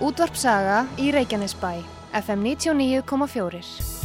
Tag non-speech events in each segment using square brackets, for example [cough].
Útvarp Saga í Reykjanesbæ, FM 99,4.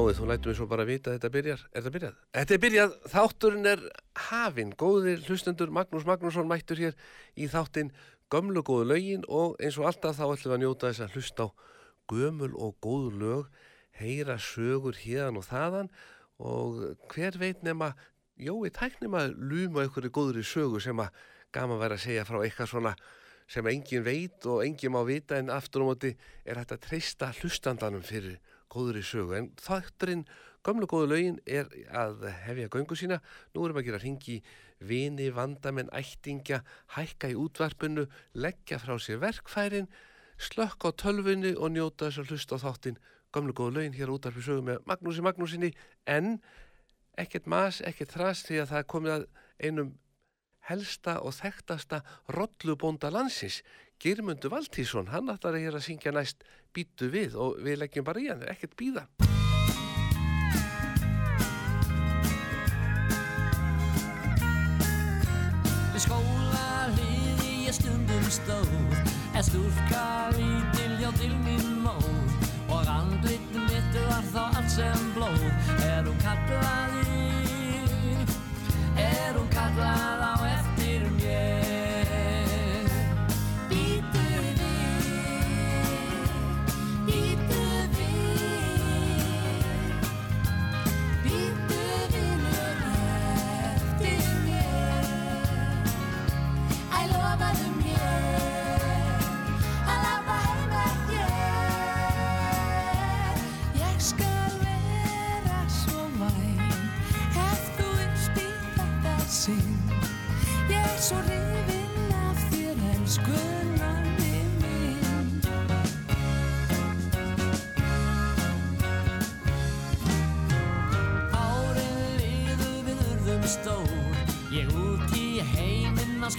Þú lætum við svo bara vita að þetta byrjar. Er þetta byrjað? Þetta er byrjað. Þátturinn er hafinn. Góðir hlustendur Magnús Magnússon mættur hér í þáttinn gömlu góðu lögin og eins og alltaf þá ætlum við að njóta þess að hlusta á gömul og góðu lög, heyra sögur hérðan og þaðan og hver veit nema, Jói, tæknum að ykkur í góðri sögu sem að gaman væri að segja frá eitthvað svona sem engin veit og engin má vita en aftur á móti er að treysta hlustandanum fyrir góðri sögu. En þátturinn gömlu góðu lögin er að hefja göngu sína. Nú erum að gera hringi vini, vandamenn, ættingja, hækka í útvarpinu, leggja frá sér verkfærin, slökk á tölvunni og njóta þess að hlusta á þáttinn gömlu góðu lögin hér á útvarpi sögu með Magnúsi Magnúsinni en ekkert mas, ekkert þras því að það komið að einum helsta og þekktasta rollubónda landsins, Girmundu Valtísson, hann ætlar að hér að syngja næst býtu við og við leggjum bara í hann, ekkert býða. Skóla hliði ég stundum stóð En stúlka lítil hjá til mín móð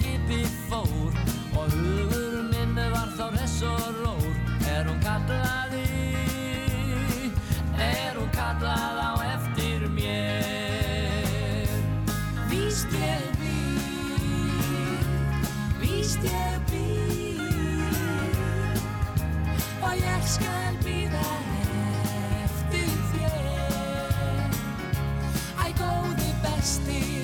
landi fór og hugur minn var þá res og rór. Er hún kallaði er hún kallað á eftir mér? Víst ég býr Víst ég býr og ég skal býða eftir þér. Æ góði besti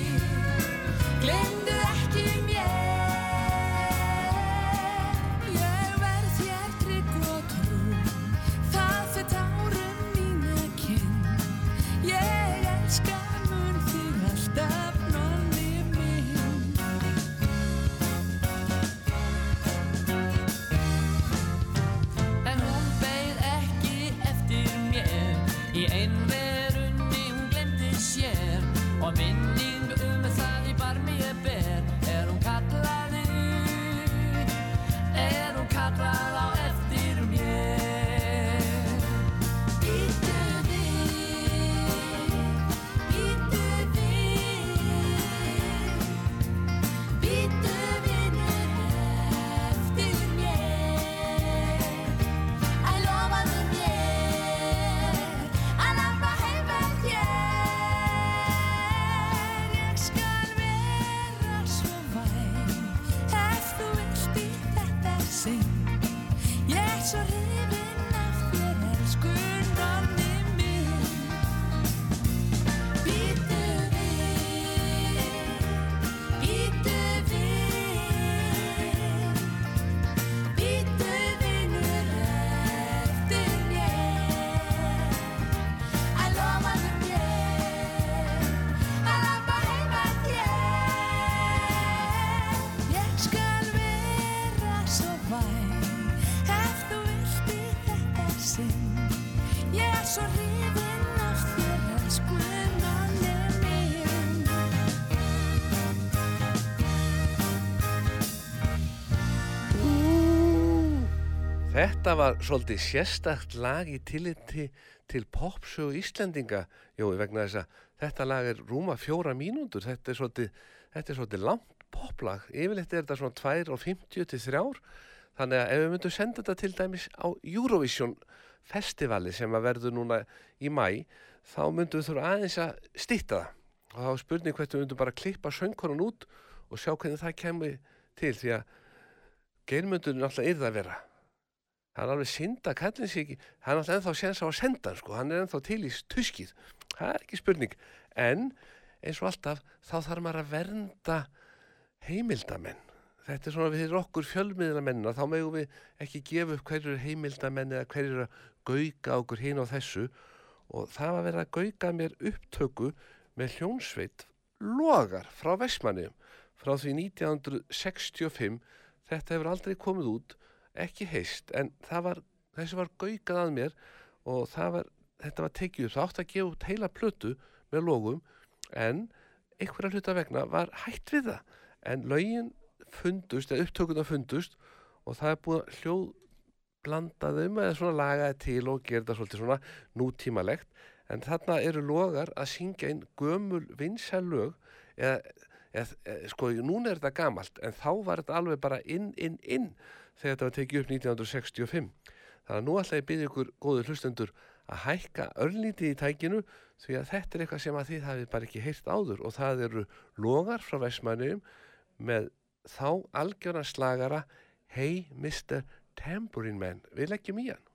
Þetta var svolítið sérstakt lag í tilliti til popsögu Íslendinga, Jói, vegna þess að þetta lag er rúma fjóra mínútur, þetta er svolítið, þetta er svolítið langt poplag, yfirleitt er þetta svona 2 og 50 til 3 ár, þannig að ef við myndum senda þetta til dæmis á Eurovision festivali sem að verður núna í mæ, þá myndum við þurfa aðeins að stýtta það. Og þá spurning hvert við myndum bara klippa söngkonun út og sjá hvernig það kemur til því að geirmyndunum náttúrulega yrða að vera Það er alveg synd að kallin sig ekki, hann er alltaf ennþá séns á að senda hann sko, hann er ennþá til í tuskið, það er ekki spurning. En eins og alltaf þá þarf maður að vernda heimildamenn. Þetta er svona við okkur fjölmiðlamennina, þá megum við ekki gefa upp hverju er heimildamenn eða hverju er að gauga okkur hinn á þessu og það var verið að gauga mér upptöku með hljónsveit logar frá Vestmanniðum frá því 1965, þetta hefur aldrei komið út ekki heist, en það var þessi var gaukað að mér og það var, þetta var tekið upp. Það átti að gefa út heila plötu með logum en einhverja hluta vegna var hætt við það. En lögin fundust, eða upptökuna fundust og það er búið að hljóð blandaðum eða svona lagaði til og gera þetta svolítið svona nútímalegt. En þarna eru logar að syngja inn gömul vinsæl lög eða, eða, eða sko, núna er þetta gamalt en þá var þetta alveg bara inn, inn, inn þegar þetta var tekið upp 1965. Þannig að nú ætla ég að byrja ykkur góður hlustendur að hækka örlítið í tækinu því að þetta er eitthvað sem að þið hafið bara ekki heyrt áður og það eru logar frá Vestmannum með þá algjöran slagara Hey Mr. Tambourine Man. Við leggjum í hann.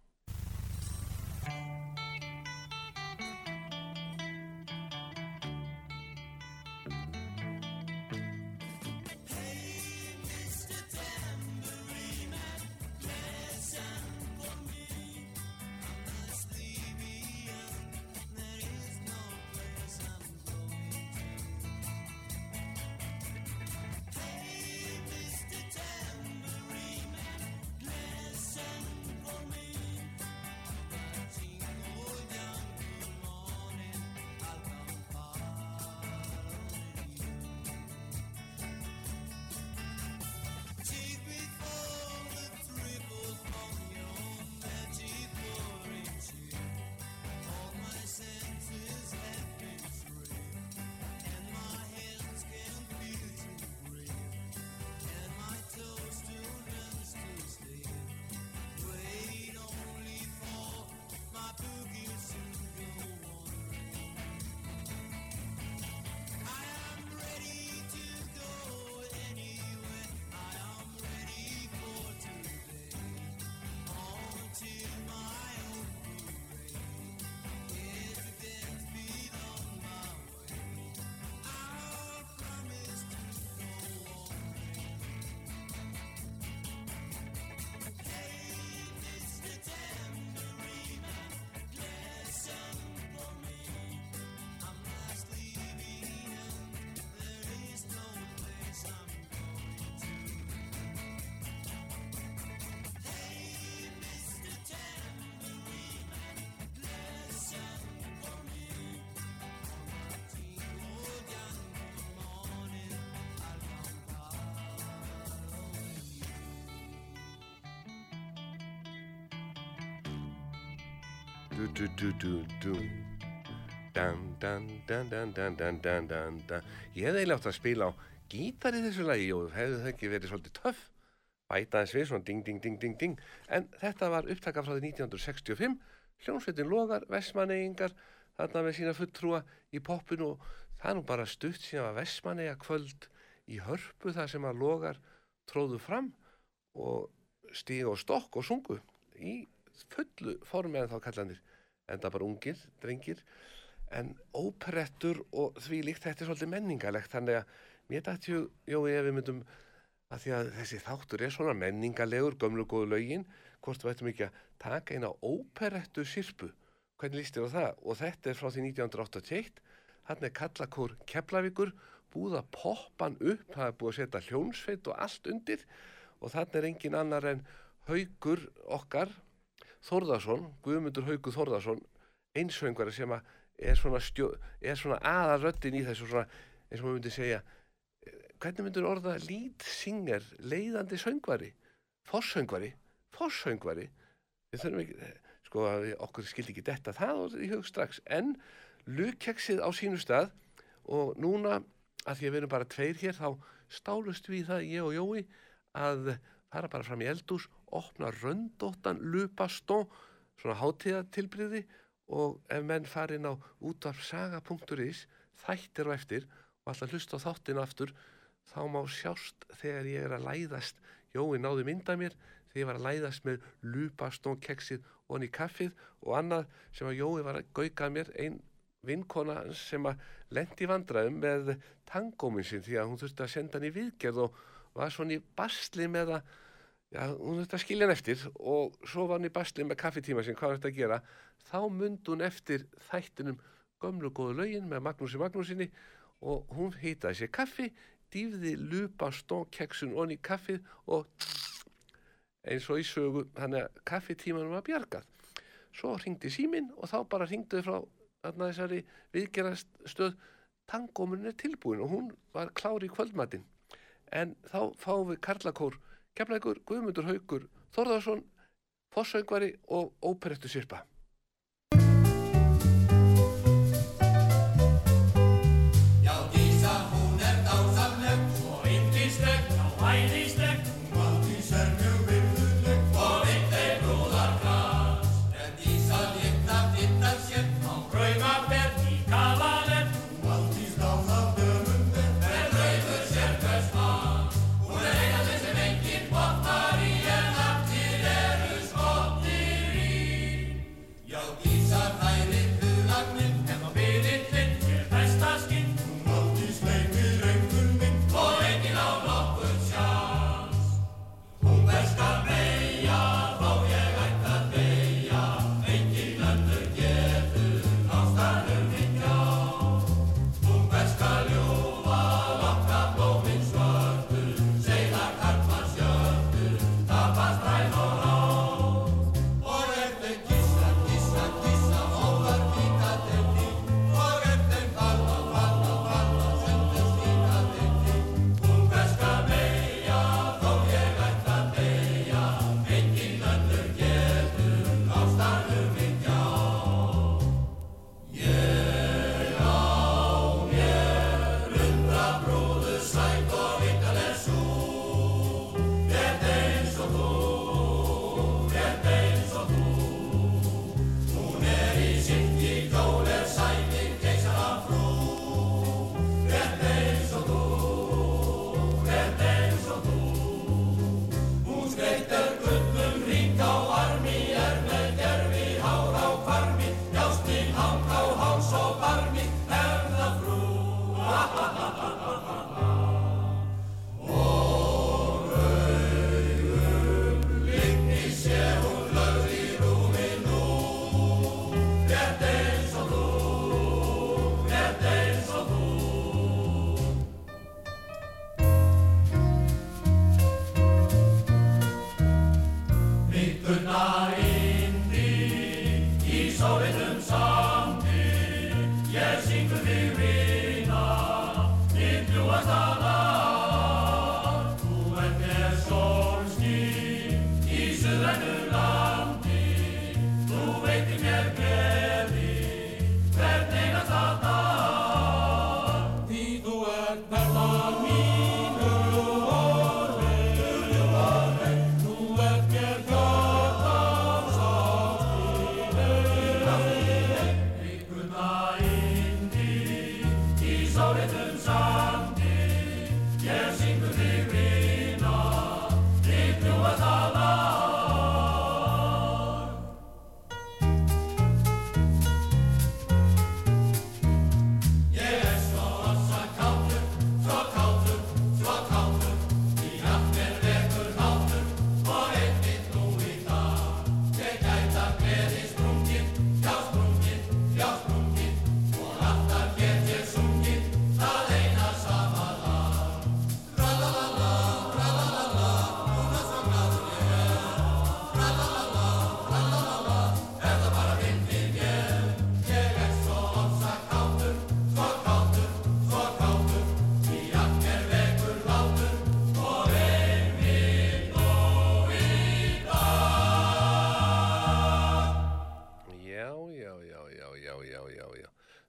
Ég hefði eiginlega átt að spila á gítar í þessu lagi og hefði það ekki verið svolítið töff. Bæta þess við svona ding, ding, ding, ding, ding. En þetta var upptaka frá því 1965. Hljómsveitin Logar, Vestmannegingar, þarna með sína fulltrúa í poppinu og það er nú bara stutt síðan að Vestmannega kvöld í hörpu þar sem að Logar tróðu fram og stíg og stokk og sungu í fullu formi en þá kallandir en það bara ungir, drengir. En óperettur og því líkt þetta er svolítið menningalegt þannig að mér dætti jói, ef við myndum að því að þessi þáttur er svona menningalegur, gömlu góðu lögin hvort við ættum ekki að taka eina óperettu sirpu, hvernig líst þér á það? Og þetta er frá því 1981 hann er kallakór Keflavíkur búið að poppan upp það er búið að setja hljónsveit og allt undir. Og þannig er engin annar en haugur okkar Þórðarsson, Guðmundur Haugur Þórðarsson einsöngari sem er svona, svona aðarröttin í þessu svona, eins og maður myndi segja hvernig myndur orða lead singer leiðandi söngvari forsöngvari, forsöngvari? Við þurfum ekki, sko að okkur skildi ekki detta það í hug strax. En lukkeksið á sínu stað og núna að því að við erum bara tveir hér þá stálust við það ég og Jói að fara bara fram í eldús opna röndóttan lupastó svona hátíðatilbriði og ef menn farin á útvarpsaga.is þættir og eftir og alltaf hlusta á þáttin aftur þá má sjást þegar ég er að læðast. Jói náði mynda mér þegar ég var að læðast með lupastó keksið og hann í kaffið og annað sem að Jói var að gauka mér einn vinkona sem að lendi vandraðum með tangóminn sinn því að hún þurfti að senda hann í viðgerð og var svona í basli með að Já, hún þurfti að skilja hann eftir og svo var hann í basli með kaffitíma sin, hvað var þetta að gera? Þá myndi hún eftir þættinum gömlu góðu laugin með Magnúsi Magnúsinni og hún hýtaði sér kaffi, dýfði lupa stónkeksun onni kaffið og eins og í sögu, hann er kaffitímanum að bjargað. Svo ringdi símin og þá bara ringduði frá þarna þessari viðgerastöð tangómurinn er tilbúin og hún var klári í kvöldmattin. En þá fáum við Karlakór Keflækur, Guðmundur Haugur, Þorðarsson, Fosshaugvari og Óperettu Sirpa.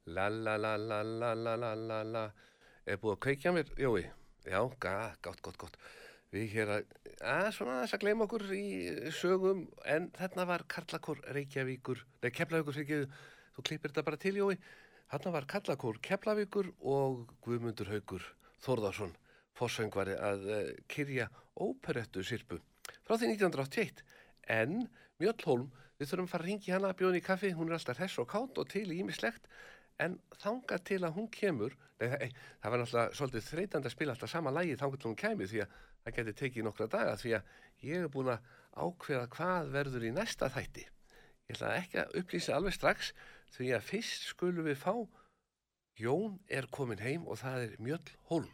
La la la la la la la la la. Er búið að kveikja mér, Jói? Já, ga, gott, gott, gott. Við hér að, að svona þess að gleyma okkur í sögum En þarna var Karlakór Reykjavíkur Nei, Keflavíkur fyrir Þú klippir þetta bara til, Jói. Þarna var Karlakór Keflavíkur og Guðmundur Haugur Þórðarsson Fossöngvari að uh, kyrja óperettu sirpu Frá því 1981 En Mjöllholm, við þurfum að fara að ringi hana að bjóða í kaffi, hún er alltaf hress og kátt og til ímislegt, en þanga til að hún kemur, nei, það, það var náttúrulega svolítið þreytandi að spila alltaf sama lægi þanga til hún kemur því að það geti tekið nokkra daga því að ég hef búin að ákveða hvað verður í næsta þætti. Ég ætla ekki að upplýsa alveg strax því að fyrst skulum við fá Jón er komin heim og það er Mjöll Holm.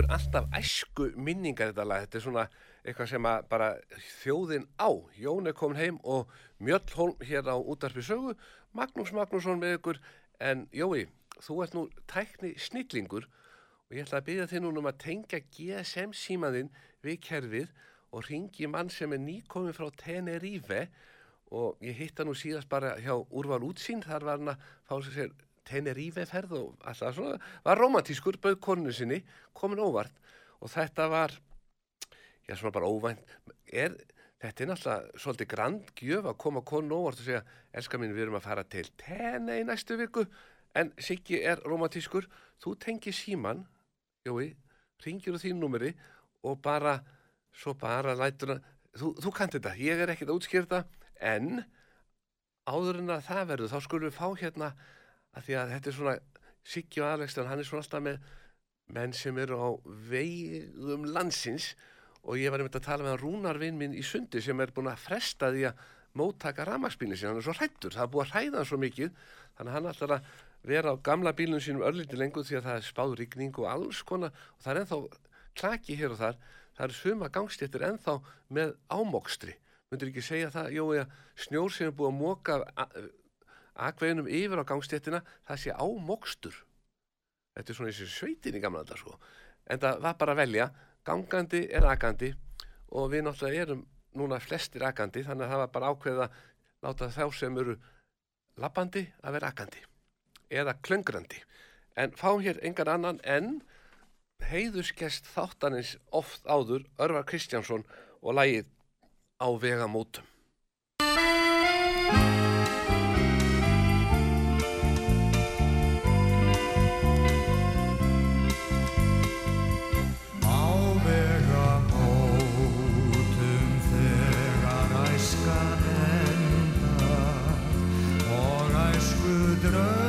Vekur alltaf æsku minningar þetta lag. Þetta er svona eitthvað sem að bara þjóðin á. Jón er komin heim og Mjöll Holm hér á útarpi sögu. Magnús Magnússon með ykkur. En Jói, þú ert nú tækni snillingur og ég ætla að byrja þig núna um að tengja GSM símaðinn við kerfið og ringi mann sem er nýkomin frá Tenerife og ég hitta nú síðast bara hjá Úrval útsýn, þar var hann að fá sér Tenerife ferð og alltaf svona, var romantískur, bauð konu sinni, komin óvart. Og þetta var, já svona bara óvænt, er, þetta er náttúrulega svolítið grand gjöf að koma konu óvart og segja, elskar mín við erum að fara til Tene í næstu viku, en Siggi er romantískur, þú tengir síman, jói, ringir úr þín númeri og bara, svo bara lætur hann, þú, þú kannt þetta, ég er ekkert að útskýra þetta, en áður en að það verður, þá skulum við fá hérna að því að þetta er svona Siggi og Alextan, hann er svona alltaf með menn sem eru á vegum landsins og ég var einmitt að tala með hann Rúnarvinn minn í sundi sem er búin að fresta því að móttaka rafmagsbílinn sín, hann er svo hrættur, það er búið að hræða hann svo mikið, þannig að hann ætlar að vera á gamla bílunum sínum örlítið lengur því að það er spáð rigning og alls konar og það er ennþá klaki hér og þar, það eru suma gangstéttir ennþá með ámokstri, myndir ekki segja það, að snjór sem er búið að móka akveginum yfir á gangstéttina, það sé ámokstur. Þetta er svona þessi sveitin í gamla þetta sko. En það var bara að velja, gangandi er akandi og við náttúrulega erum núna flestir akandi, þannig að það var bara ákveða að láta þá sem eru lappandi að vera akandi eða klöngrandi. En fáum hér engan annan en heiðuskest þáttanins oft áður Örvar Kristjánsson og lagið á vegamótum. should have.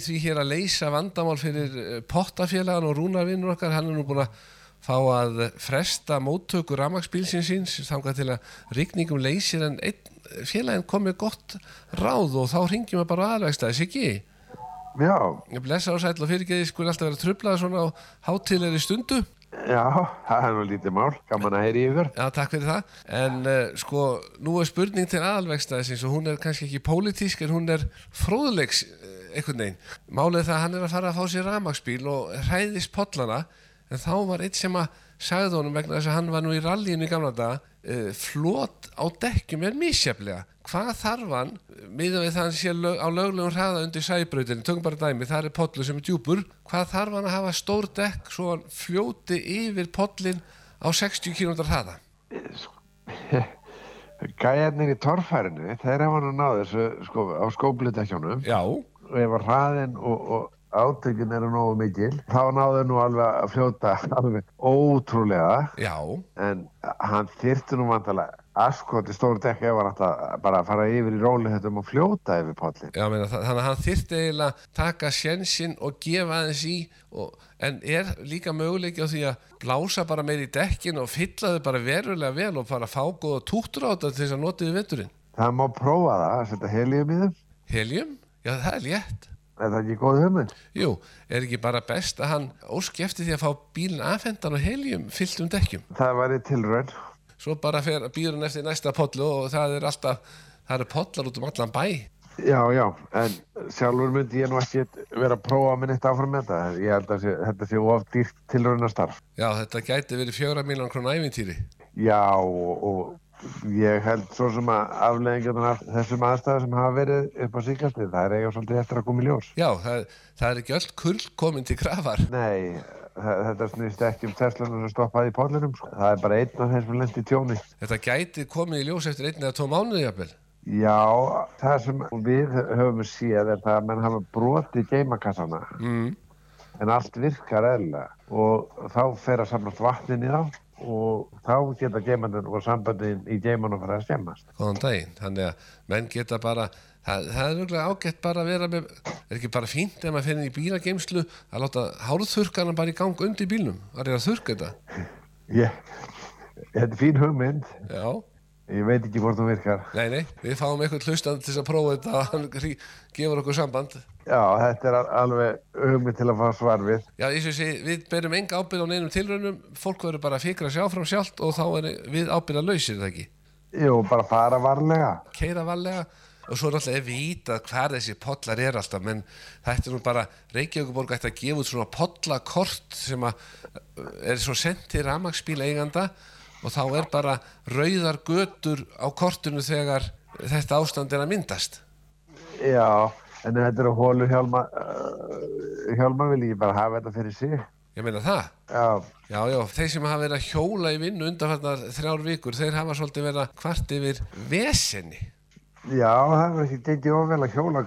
Í því hér að leysa vandamál fyrir eh, pottafélagan og rúnarvinnur okkar. Hann er nú búin að fá að fresta móttöku ramagsbílsins síns þangað til að rigningum leysir en einn félagin komið gott ráð og þá ringjum við bara aðvægstaðis, ekki? Já, Ég blessa á sæll og fyrirgeði skulle alltaf vera trublaða svona á hátilegri stundu. já, það er nú lítið mál, gaman að heyri yfir. Já, takk fyrir það. En uh, sko, nú er spurning til aðalvegstaðisins og hún er kannski ekki pólitísk en hún er fróðleiks uh, einhvern veginn. Málið það að hann er að fara að fá sér ramagsbíl og hræðist pollana en þá var eitt sem að sagði honum vegna þess að hann var nú í rallíinu í gamla daga uh, flot á dekkjum er misjaflega. Hvað þarf hann, miðað við það að hann sé lög, á löglegum hraða undir sæbrautinni, tökum bara dæmi, það er pollu sem er djúpur, hvað þarf hann að hafa stór dekk svo hann fljóti yfir pollin á 60 km hraða? [laughs] Gæjarnir í torfærinu, þeir hafa nú náð þessu sko, á skópludekjónum Já, ef að hraðin og, og átökin eru nógu mikil, þá náðu nú alveg að fljóta alveg ótrúlega já, en hann þyrfti nú vantalega askoti stór dekk ef hann að bara fara yfir í róli þetta og fljóta yfir pollin. já, meina, þannig að hann þyrfti eiginlega að taka sjensinn og gefa aðeins í og, en er líka möguleiki á því að blása bara meir í dekkin og fylla þau bara verulega vel og bara fá góða túttur á þetta til þess að nota við vetturinn. Það má prófa það, að setja helium í þeim. Helium? Já, það er létt. Er það ekki góð hugmynd? Jú, er ekki bara best að hann óski eftir því að fá bílinn afhendan og heljum fyllt um dekkjum? Það væri tilraun. Svo bara fer bílinn eftir næsta pollu og það er alltaf, það eru pollar út um allan bæ. Já, já, en sjálfur myndi ég nú ekki vera að prófa að minna eitt áfram með þetta. Ég held að sé, þetta sé of dýrt tilraunastarf. Já, þetta gæti verið fjóra miljón krónu ævintýri. Já, og, og ég held svo sem að afleðingarnar af þessum aðstæðu sem hafa verið upp á síkastið, það er eiga svolítið eftir að koma í ljós. Já, það, það er ekki öll kull komin til grafar. Nei, þa- þetta snýst ekki um Teslanu sem stoppaði í pollinum. Sko. Það er bara einn af þeim sem lendi í tjóni. Þetta gæti komið í ljós eftir einn eða tvo mánuði jafnvel. Já, það sem við höfum séð er það að menn hafa brotið geimakassana Mm. en allt virkar eðlilega og þá fer að samlast vatnin í þá og þá geta geimandur og sambandin í geimanum fara að skemmast. Góðan daginn. Þannig að menn geta bara, það, það er nöglega ágætt bara að vera með, er ekki bara fínt ef maður fyrir í bílageimslu að láta hárþurkana bara í gang undir bílnum. Það er að þurka þetta. [laughs] Ég, þetta er fín hugmynd, Já. Ég veit ekki hvort hún virkar. Nei, nei, við fáum eitthvað hlustand til að prófa þetta og [laughs] hann gefur okkur samband. Já, þetta er al- alveg hugmynd til að fá svar við. Já, ég segi, við berum enga ábyrð á neinum tilraunum, fólk verður bara að fikra sig áfram sjálft og þá er við ábyrða lausir það ekki. Jú, bara fara varlega. Keira varlega og svo er alltaf vitað hvar þessi pollar er alltaf, menn þetta er nú bara, Reykjavíkuborg ætti að gefa út svona pollakort sem að er svo sendt til ramagsbíla eiganda og þá er bara rauðar götur á kortinu þegar þetta ástand er að myndast. Já, en þetta eru hólu hjálma, uh, hjálma vil ég bara hafa þetta fyrir sig. Ég meina það. Já, Já, já, þeir sem hafa verið að hjóla í vinnu undanfarnar þrjár vikur, þeir hafa svolítið verið að kvart yfir vesenni. já, það er ekki gengið ofvel að hjóla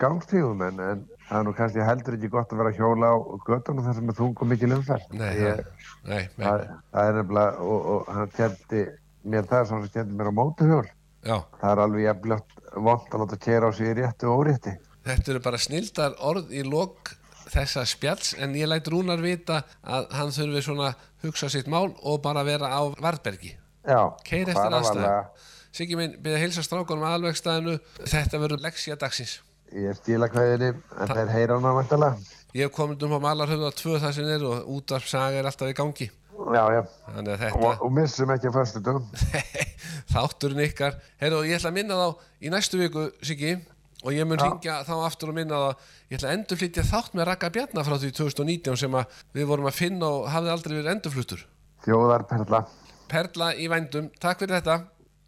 gangstíðum en, en það er nú kannski heldur ekki gott að vera að hjóla á göttunum þar sem er þung og mikil umferð. Nei, það, nei, nei, það, það er nefnilega, og, og hann kendi mér það sem hann kendi mér á mótuhjól. já. Það er alveg jafnljótt vond að láta kera á sig í réttu og órétti. Þetta eru bara snildar orð í lok þessa spjalls en ég læt Rúnar vita að hann þurfi svona hugsa sitt mál og bara vera á Varbergi. Já, Keir eftir varlega. Siggi minn, byrja að hilsa strákunum að alvegstæðinu. Þetta verður leksja dagsins. Ég stíla kvæðinni, en þeir heyra hana vantalega. Ég hef komið um á malarhöfðu að tvö það sem er og útvarpsaga er alltaf í gangi. Já, já. Að Og, þetta, og missum ekki að föstu dögum. [laughs] þátturinn ykkar. Herru, ég ætla að minna þá í næstu viku, Siggi, og ég mun ringja þá aftur og minna þá. Ég ætla að endurflytja þátt með Raka Bjarnar frá því 2019 sem við vorum að finna og hafði aldrei verið endurfluttur. Þjóðarperla. Perla í vændum. Takk fyrir þetta.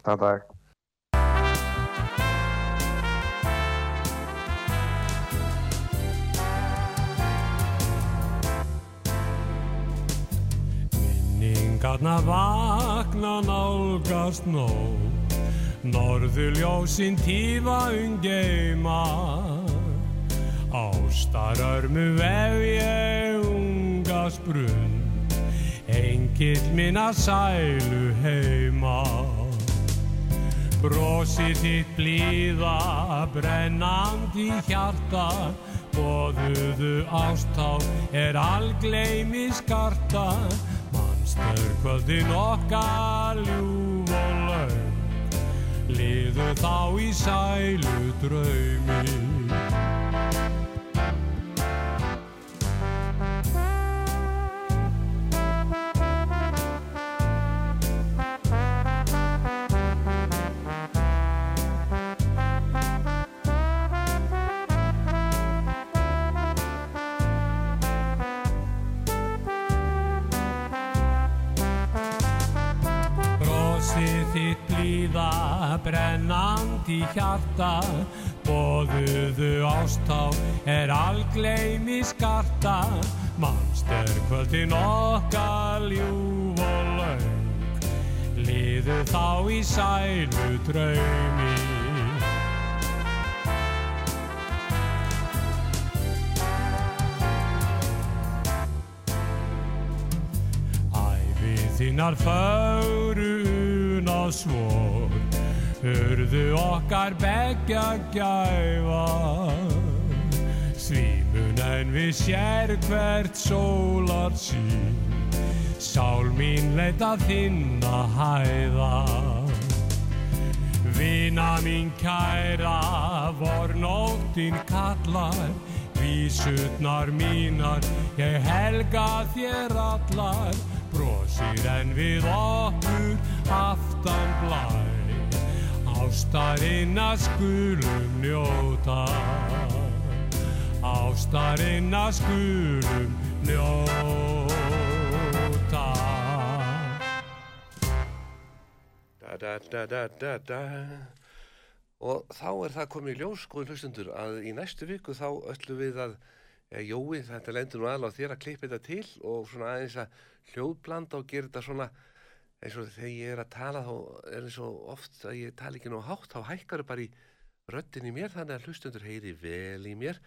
Takk, Minningarna vakna nálgast nóg Norðurljósin tífa ungeima Ástarörmu vef ég unga sprunn. Engill minna sælu heima. Brosið þitt blíða, brennandi hjarta. Boðuðu ástá er algleimi skarta Mannstur kvöldin okkar ljúf og laung Liðu þá í sælu draumi blíða, brennandi hjarta Boðuðu ástá er algleimi skarta. Mannstur kvöldin okkar ljúf og laung Liðu þá í sælu draumi. Æfi þínar fögrun og svor Hörðu okkar begja gæfa Svímun en við sér hvert sólar sín. Sál mín leita þinna hæða. Vina mín kæra vor nóttin kallar. Vísutnar mínar ég helga þér allar. Brosir en við okkur aftan blæ. Ástarinna skulum njóta. Ástarinna skulum njóta. Da, da, da. Og þá er það komið í ljós, skoðin hlustundur, að í næstu viku þá öllum við að, ja, Jói, þetta lendur nú aðla á þér að klippa þetta til og svona aðeins að hljóðblanda og gera þetta svona, eins og þegar ég er að tala þá er eins og oft að ég tala ekki nú hátt, þá hækkar það bara í röddin í mér, þannig að hlustundur heyri vel í mér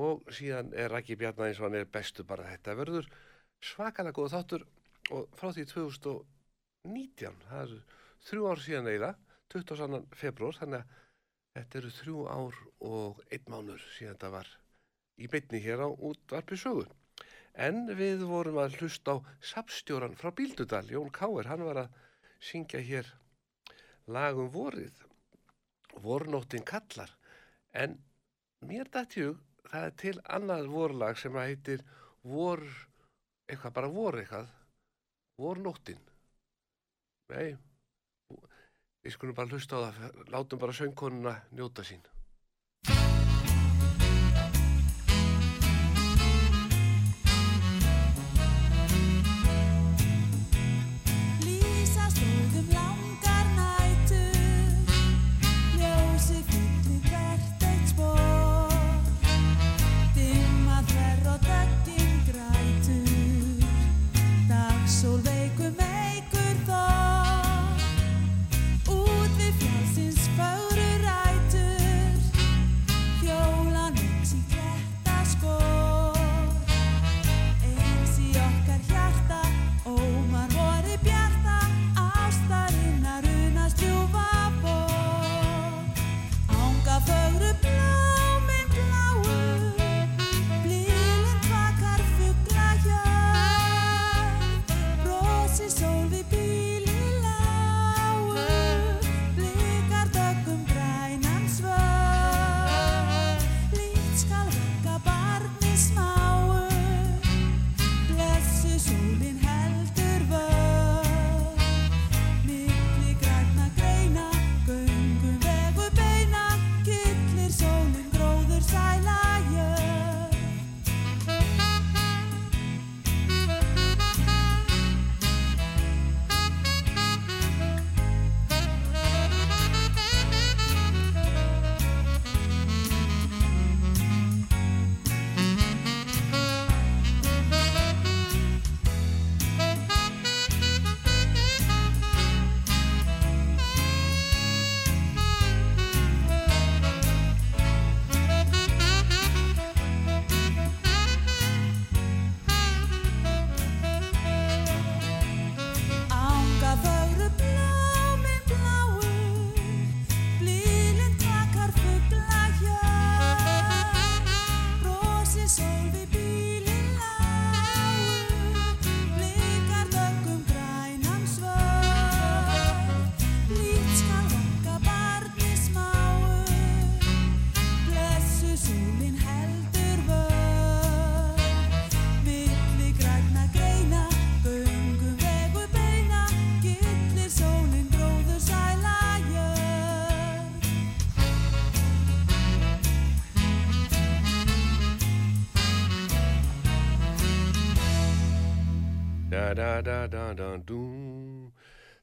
og síðan er Rækki Bjarnar eins og hann er bestu bara þetta verður svakalega góð þáttur og frá því 2019, það er þrjú ár síðan eiginlega, 22. februar, þannig að þetta eru þrjú ár og einn mánur síðan þetta var í beinni hér á útvarpi sögu. En við vorum að hlusta á sapstjóran frá Bíldudal, Jón Káir, hann var að syngja hér lagum vorið, vornóttin kallar, en mér dætti hug, það er til annað vorlag sem að heitir vor, eitthvað bara vor eitthvað, vornóttin. Nei, við skulum bara hlusta á það, látum bara söngkonuna njóta sín.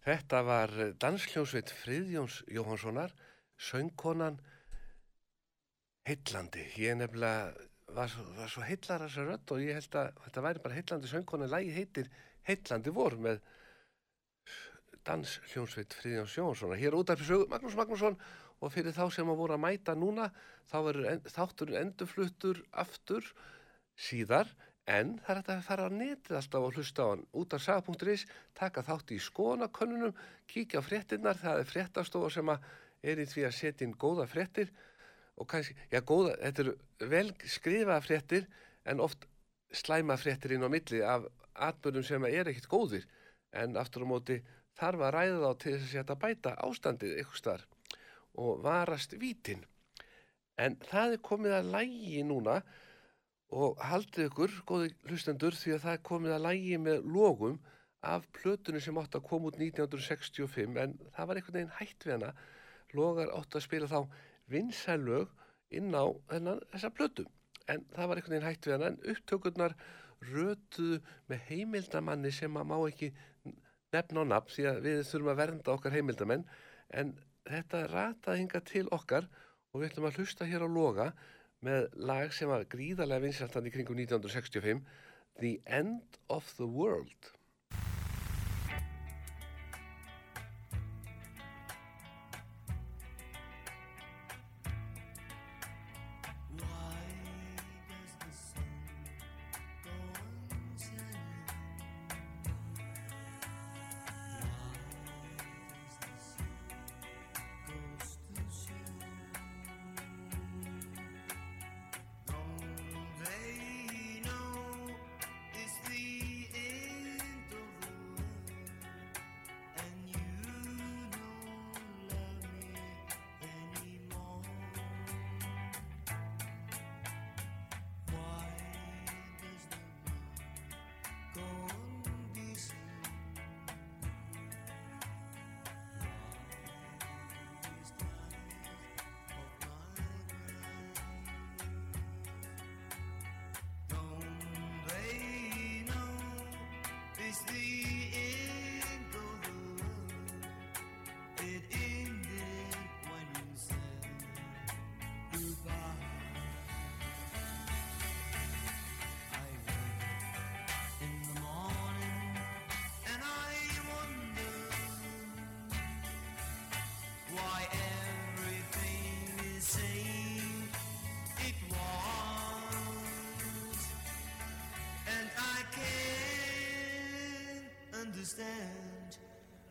Þetta var dansljónsveit Friðjóns Jóhanssonar, söngkonan Heillandi. Ég nefnilega var svo, var svo heillar þessa rödd og ég held að þetta væri bara heillandi söngkonan. Lægi heitir Heillandi vor með dansljónsveit Friðjóns Jóhanssonar. Hér út af sögu Magnús Magnússon og fyrir þá sem að voru að mæta núna þá verður en, þátturinn endurfluttur aftur síðar en það er hægt að fara á netið alltaf og hlusta á hann út af saga.is, taka þátt í skoðanakönnunum, kíkja á fréttinnar, það er fréttastofa sem er í því að setja inn góða fréttir og kannski, já góða, þetta eru vel skrifaða fréttir en oft slæma fréttir inn á milli af atbyrðum sem er ekkit góðir en aftur á móti þarf að ræða þá til þess að þetta bæta ástandið ykkur starf og varast vítin. En það er komið að lægi núna og haldið ykkur, góði hlustendur, því að það komið að lægi með logum af plötunni sem átt að koma út 1965 en það var einhvern veginn hætt við hana. Logar átt að spila þá vinsælög inn á þennan, þessa plötu. En það var einhvern veginn hætt við hana en upptökurnar rötuðu með heimildamanni sem að má ekki nefna á nafn því að við þurfum að vernda okkar heimildamenn en þetta rataði hinga til okkar og við ætlum að hlusta hér á loga með lag sem var gríðarlega vinsæltan í kringum 1965 The End of the World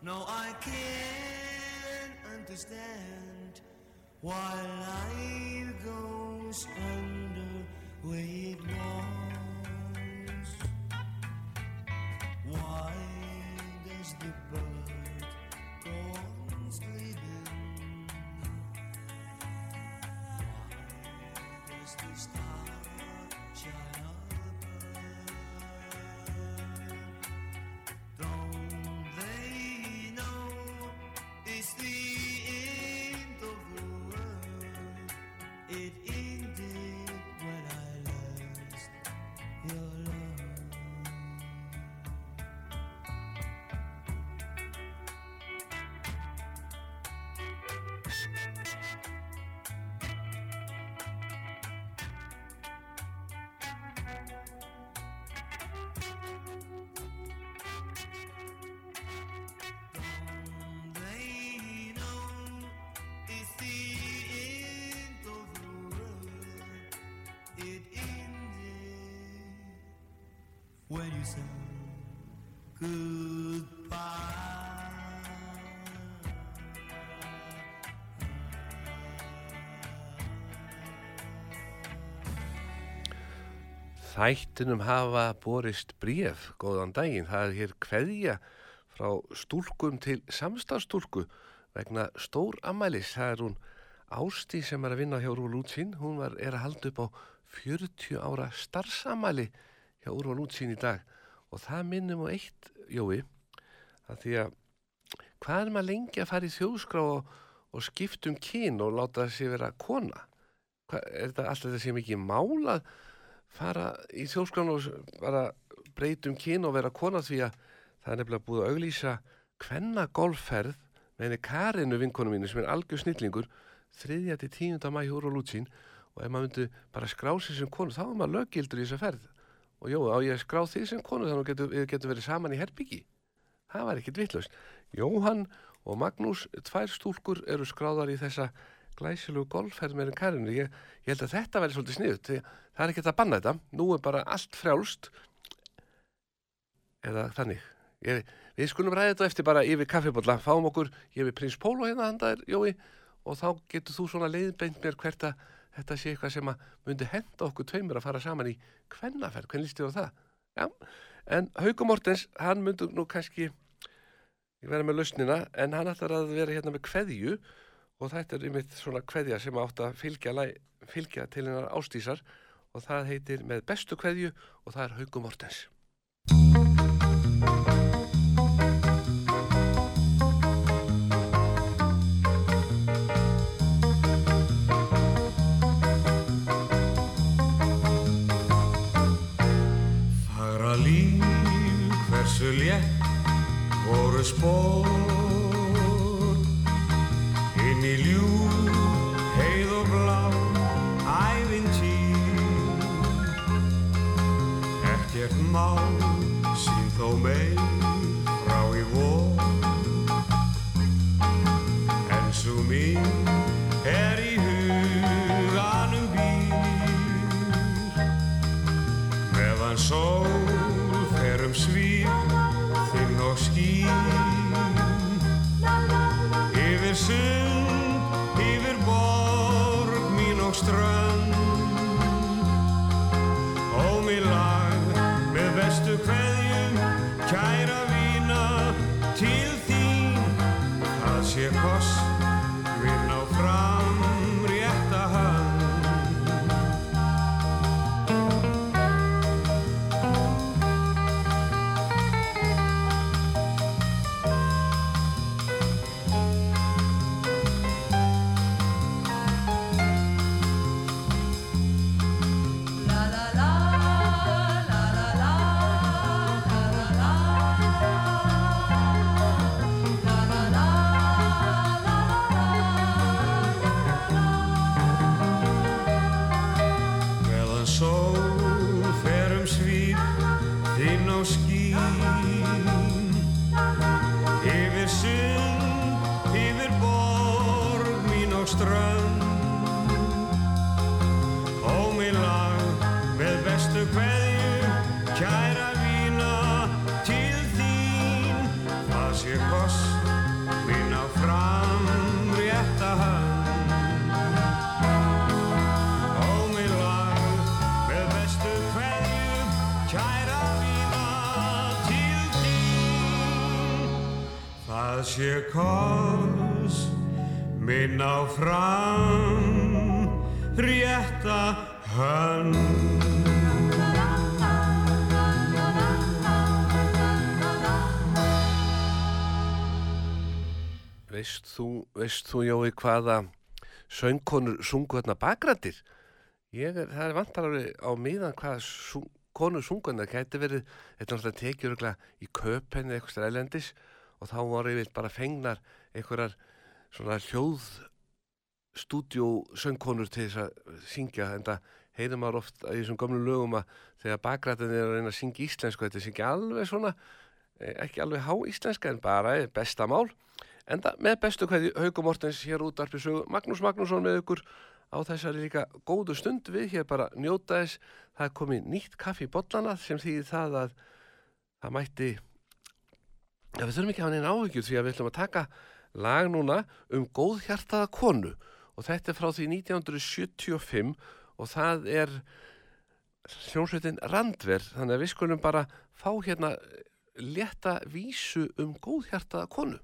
No, I can't understand why life goes under where it was. Why does the bird when you said Þættinum hafa borist bréf, góðan daginn. Það er hér kveðja frá stúlkum til samstarfstúlku vegna stór ammælis. Það er hún Ásti sem er að vinna hjá Úrval Útsýn. Hún var, er að halda upp á 40 ára starfsamæli hjá Úrval Útsýn í dag. Og það minnum á eitt, Jói, að því að hvað er maður lengi að fara í þjóðskrá og, og skipta um kyn og láta þessi vera kona? Hva, er þetta alltaf þessi mikið málað? fara í þjóðskránu og bara breytum kyn og vera kona því að það er nefnilega búið að auglýsa hvenna golfferð með henni Karinu vinkonu mínu sem er algjör snillingur 3. til 10. mæ hóru og lútsín og ef maður myndi bara skrá sig sem konu þá er maður löggildur í þessa ferð og jó, á ég að skrá þig sem konu þannig að við getum verið saman í herbyggi það var ekkit vitlaust. Jóhann og Magnús, tvær stúlkur eru skráðar í þessa glæsilugu golfferð með henni Karinu ég, ég held að þetta verði svolítið sniðut því það er ekkert að banna þetta. Nú er bara allt frjálst. Eða þannig. Ég, við skulum ræða þetta eftir bara yfir kaffibólla fáum okkur, við prins Pólo hérna handa þér, Jói, og þá getur þú svona leiðbeint mér hvert að þetta sé eitthvað sem að myndi henda okkur tveimur að fara saman í kvennaferð, hvernig líst þér á það? Já, en Hauko Mortens, hann myndi nú kannski ég verða með lausnina, en hann ætlar að vera hérna með kveðju og þetta er einmitt svona kveðja sem átt að fylgja, fylgja til hennar ástísar og það heitir með bestu kveðju og það er Hauku Mortens. Hversu létt voru spór inn í ljú, heið og blá, ævintýr. Ekkert mál, Sé koss minn á fram rétta hönd Veist þú, veist þú Jói hvaða söngkonur sungu þarna bakrættir? Ég er, það er vantar alveg á miðan hvaða sung, konur sungu þarna. Það gæti verið, þetta er náttúrulega tekið í köpenni eitthvað stræðlendis og þá voru yfir bara fengnar einhverjar svona hljóð stúdjó söngkonur til þess að syngja en það heyrir maður oft í þessum gömlu lögum að þegar bakrættin er að reyna að syngja íslensku þetta ekki alveg svona eh, ekki alveg há íslenska en bara eh, besta mál. Enda með bestu hverju Hauku Mortens hér út arpi sögu Magnús Magnússon með ykkur á þessari líka góðu stund. Við hér bara njóta þess. Það komið nýtt kaffi í bollana sem þýðir það að það mætti ja, við þurfum ekki að hafa neina áhyggjur því að við ætlum að taka lag núna um góðhjartaða konu. Og þetta er frá því 1975 og það er hljómsveitin Randver. Þannig að við skulum bara fá hérna létta vísu um góðhjartaða konu.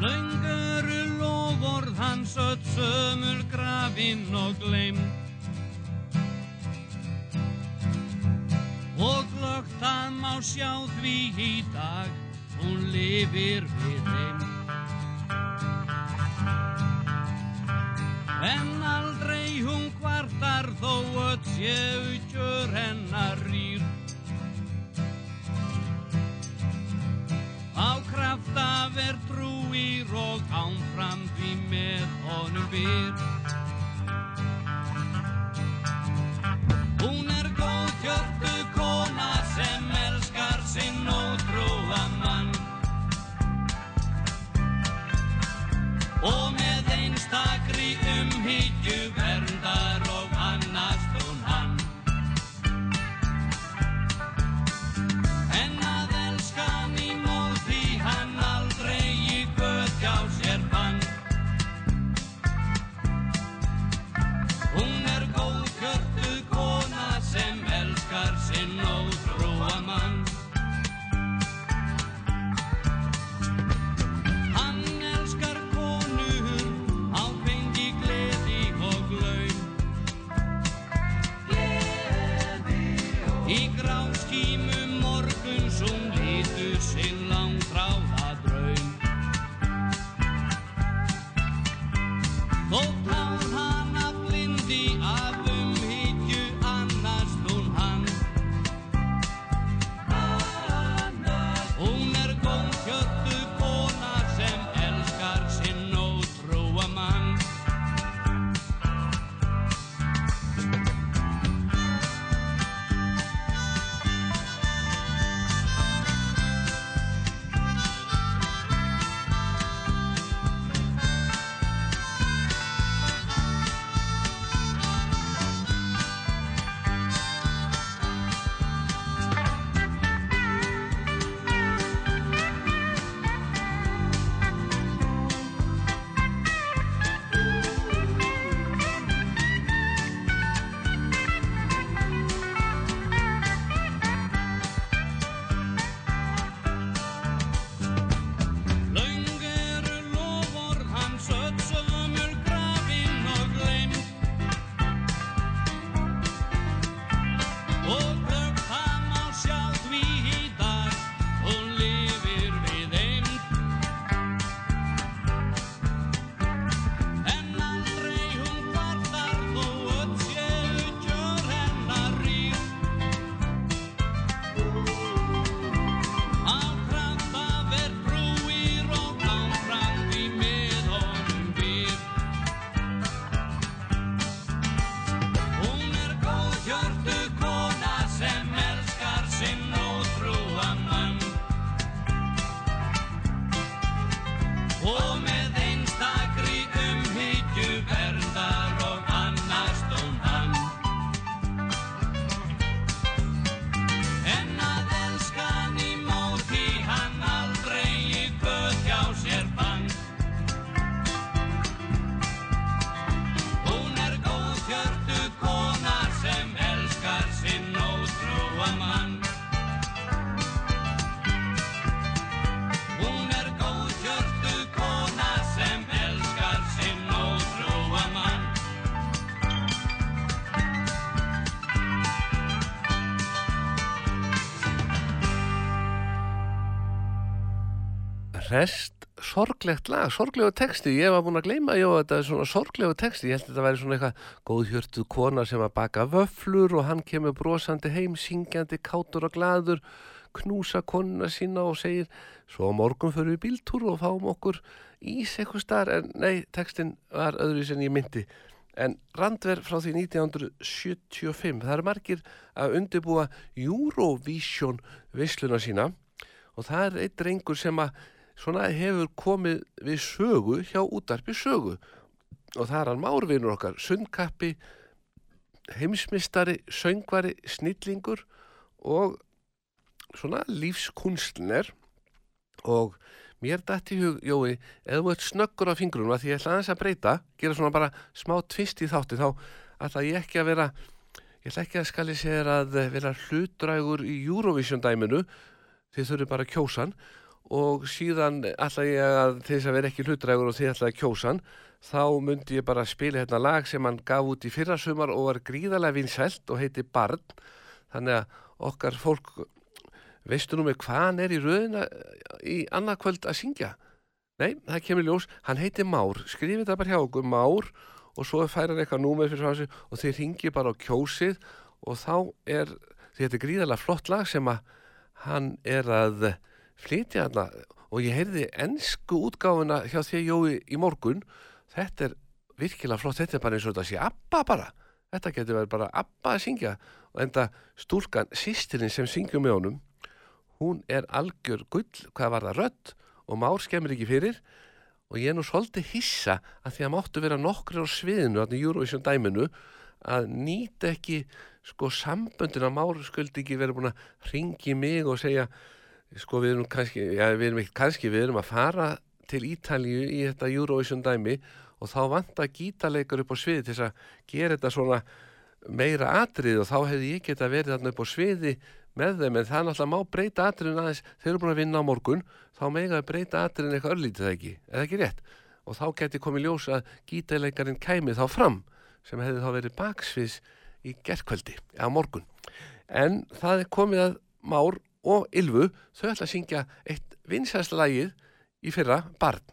Launguru lofórð hans öll sömul grafinn og gleym glögt það má sjá því í dag hún lifir við þeim En aldrei hún kvartar þó öll séu kjör hennar rýr Á krafta verð trúir og ánfram því með honum byr. Og með einstakri umhyggju verndar sorglegt lag, sorglegu texti. Ég var búin að gleyma, já þetta er svona sorglegu texti. Ég held að þetta væri svona eitthvað góðhjörtuð kona sem að baka vöflur og hann kemur brosandi heim, syngjandi, kátur og gladur knúsa konuna sína og segir svo morgun fyrir við bíltúr og fáum okkur ís eitthvað starf en nei, textin var öðru sem ég myndi en randver frá því 1975 það eru margir að undirbúa Eurovision veisluna sína og það er einn drengur sem að svona hefur komið við sögu hjá útarpi sögu. Og það er hann márvinur okkar sundkappi heimsmystari, söngvari snillingur og svona lífskunstner og mér dætti hug, Jói, ef þú ert snöggur á fingrunum að því ég ætla aðeins að breyta gera svona bara smá tvist í þátti þá ætla ég ekki að vera ég ætla ekki að skali sér að vera hlutdrægur í Eurovision dæminu þið þurfið bara að kjósa hann og síðan ætla ég að þess að vera ekki hlutdrægur og þið ætla að kjósa hann þá myndi ég bara spila hérna lag sem hann gaf út í fyrrasumar og var gríðarlega vinsælt og heiti Barn. Þannig að okkar fólk veistu nú með hvað hann er í röðina í annarkvöld að syngja? Nei, það kemur ljós, hann heiti Már. Skrifið það bara hjá okkur, Már og svo fær hann eitthvað númer fyrir sig og þeir ringi bara á kjósið. Og þá er, þetta er gríðarlega flott lag sem að hann er að flytja hana og ég heyrði ennsku útgáfuna hjá því Jói í morgun. Þetta er virkilega flott, þetta er bara eins og þetta sé Abba bara, þetta getur verið bara Abba að syngja. Og enda stúlkan sýstirinn sem syngjum með honum hún er algjör gull hvað var það rödd og már skemmir ekki fyrir. Og ég er nú svolítið hissa að því að máttu vera nokkri á sviðinu í Eurovision dæminu að nýta ekki sko samböndin að már skuldi ekki verið búin að ringi mig og segja sko við erum kannski, já við erum ekki kannski við erum að fara til Ítalíu í þetta Eurovision dæmi og þá vanta gítarleikar upp á sviði til þess að gera þetta svona meira atrið og þá hefði ég geta verið þarna upp á sviði með þeim. En það er náttúrulega má breyta atriðin aðeins. Þeir eru búin að vinna á morgun. Þá mega að breyta atriðin eitthvað örlítið það ekki? Eða ekki rétt? Og þá geti komið ljós að gítarleikarinn kæmi þá fram sem hefði þá verið baksviðs í gerkvöldi á morgun. En það er komið að Már og Ylfu þau ætla að syngja eitt vinsæðsla lagið í fyrra barn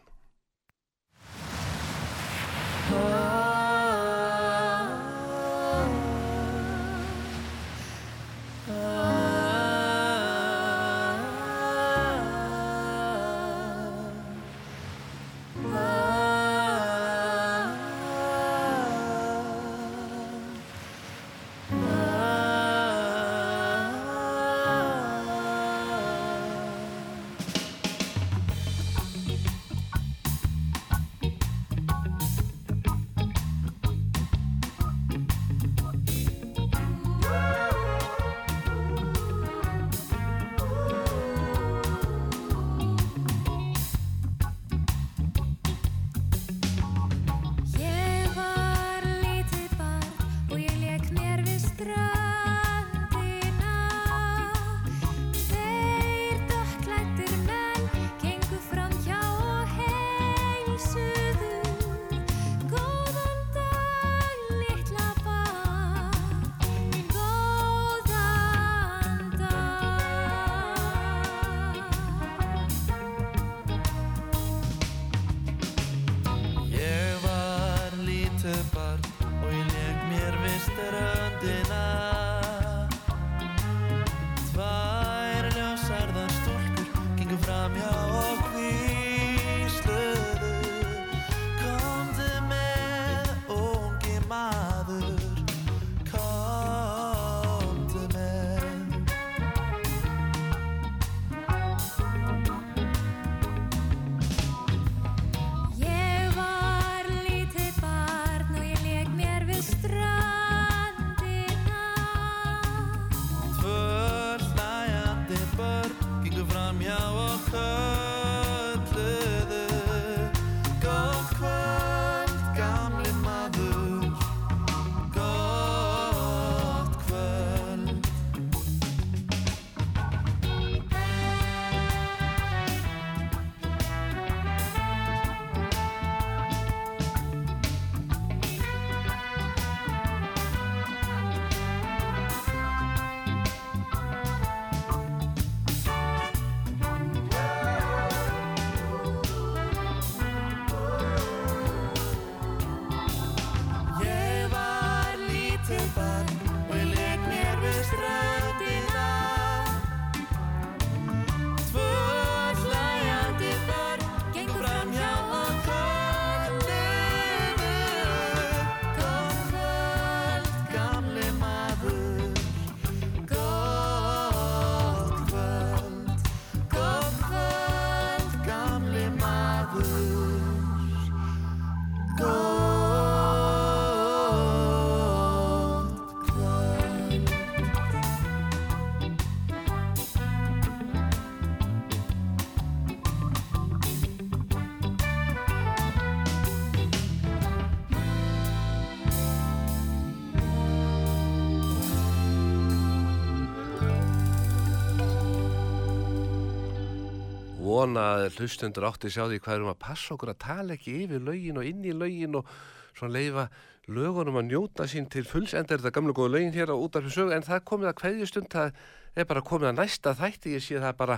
Vona að hlustundur átti sjá því hvað erum að passa okkur að tala ekki yfir lögin og inn í lögin og svona leifa lögunum að njóta sín til fulls enda er þetta gamla góða lögin hér á útarfi sögu en það komið að kveðjustund það er bara komið að næsta þætti ég sé það bara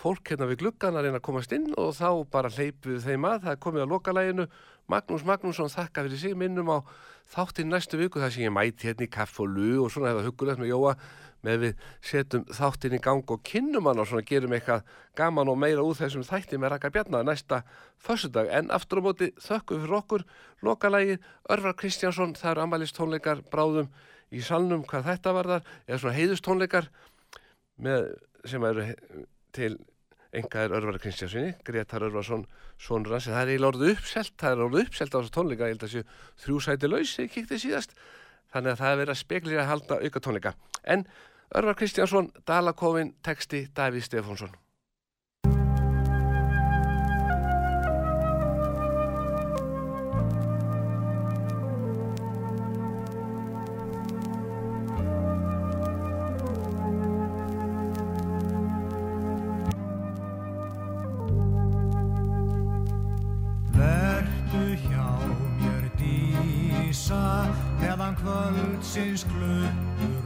fólk hérna við gluggan að reyna að komast inn og þá bara hleypið þeim að það komið að lokalæginu. Magnús Magnússon þakka fyrir sig minnum á þáttinn næstu viku þar sem ég mæti hérna í kaff og lu og svona hefða hugulegt með Jóa með við setjum þáttinn í gang og kynnum hann og svona gerum eitthvað gaman og meira úr þessum þætti með Raka Bjarnar næsta fössudag en aftur á móti þökkum fyrir okkur. Lokalægi Örvar Kristjánsson það eru ammælistónleikar bráðum í salnum hvað þetta varðar. Eða svona heiðustónleikar með, sem eru til enga er Örvar Kristjánssoni Gretar Örvarsson sonur hans. En það er eiginlega orðið uppselt það er orðið uppselt á þessu tónleika. Ég held að séu þrjú sæti laus ég kíkti síðast. Þannig að það er verið að speklir að halda auka tónleika en Örvar Kristjánsson, Dalakofin, texti Davíð Stefánsson. Vertu hjá mér dísa meðan kvöldsins klukkur